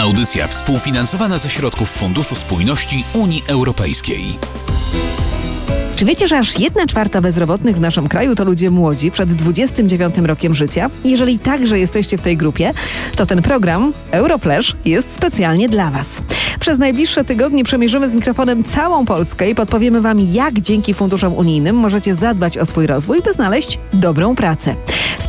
Audycja współfinansowana ze środków Funduszu Spójności Unii Europejskiej. Czy wiecie, że aż 1 czwarta bezrobotnych w naszym kraju to ludzie młodzi przed 29 rokiem życia? Jeżeli także jesteście w tej grupie, to ten program Euroflash jest specjalnie dla Was. Przez najbliższe tygodnie przemierzymy z mikrofonem całą Polskę i podpowiemy Wam, jak dzięki funduszom unijnym możecie zadbać o swój rozwój, by znaleźć dobrą pracę.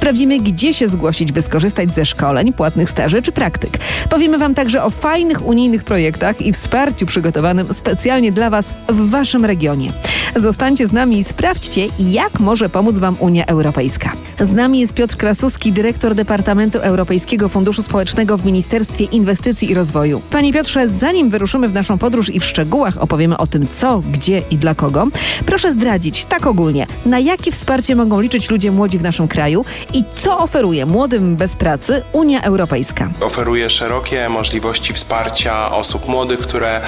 Sprawdzimy, gdzie się zgłosić, by skorzystać ze szkoleń, płatnych staży czy praktyk. Powiemy Wam także o fajnych unijnych projektach i wsparciu przygotowanym specjalnie dla Was w Waszym regionie. Zostańcie z nami i sprawdźcie, jak może pomóc Wam Unia Europejska. Z nami jest Piotr Krasuski, dyrektor Departamentu Europejskiego Funduszu Społecznego w Ministerstwie Inwestycji i Rozwoju. Panie Piotrze, zanim wyruszymy w naszą podróż i w szczegółach opowiemy o tym, co, gdzie i dla kogo, proszę zdradzić, tak ogólnie, na jakie wsparcie mogą liczyć ludzie młodzi w naszym kraju i co oferuje młodym bez pracy Unia Europejska. Oferuje szerokie możliwości wsparcia osób młodych, które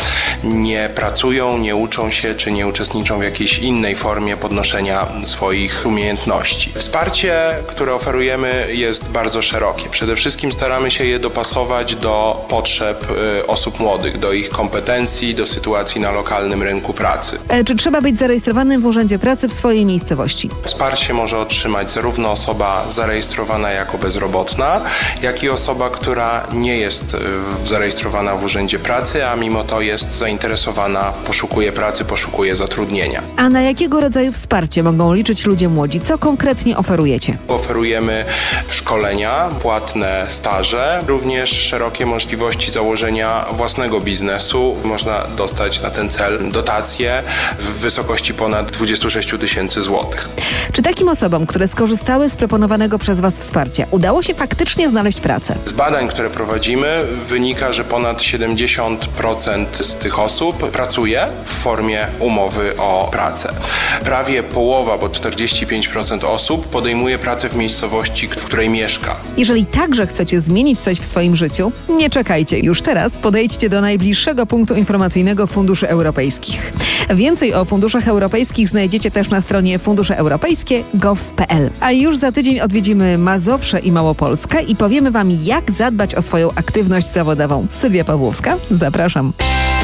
nie pracują, nie uczą się czy nie uczestniczą w jakiejś innej formie podnoszenia swoich umiejętności. Wsparcie, które oferujemy, jest bardzo szerokie. Przede wszystkim staramy się je dopasować do potrzeb y, osób młodych, do ich kompetencji, do sytuacji na lokalnym rynku pracy. E, czy trzeba być zarejestrowanym w Urzędzie Pracy w swojej miejscowości? Wsparcie może otrzymać zarówno osoba zarejestrowana jako bezrobotna, jak i osoba, która nie jest y, zarejestrowana w Urzędzie Pracy, a mimo to jest zainteresowana, poszukuje pracy, poszukuje zatrudnienia. A na jakiego rodzaju wsparcie mogą liczyć ludzie młodzi? Co konkretnie oferujecie? Oferujemy szkolenia, płatne staże, również szerokie możliwości założenia własnego biznesu. Można dostać na ten cel dotacje w wysokości ponad 26 tysięcy złotych. Czy takim osobom, które skorzystały z proponowanego przez Was wsparcia, udało się faktycznie znaleźć pracę? Z badań, które prowadzimy, wynika, że ponad 70% z tych osób pracuje w formie umowy o pracę. Prawie połowa, bo 45% osób podejmuje pracę w miejscowości, w której mieszka. Jeżeli także chcecie zmienić coś w swoim życiu, nie czekajcie. Już teraz podejdźcie do najbliższego punktu informacyjnego Funduszy Europejskich. Więcej o funduszach europejskich znajdziecie też na stronie funduszeuropejskie.gov.pl. A już za tydzień odwiedzimy Mazowsze i Małopolskę i powiemy Wam, jak zadbać o swoją aktywność zawodową. Sylwia Pawłowska, zapraszam.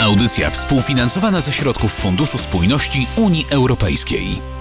Audycja współfinansowana ze środków Funduszu Spójności Unii Europejskiej.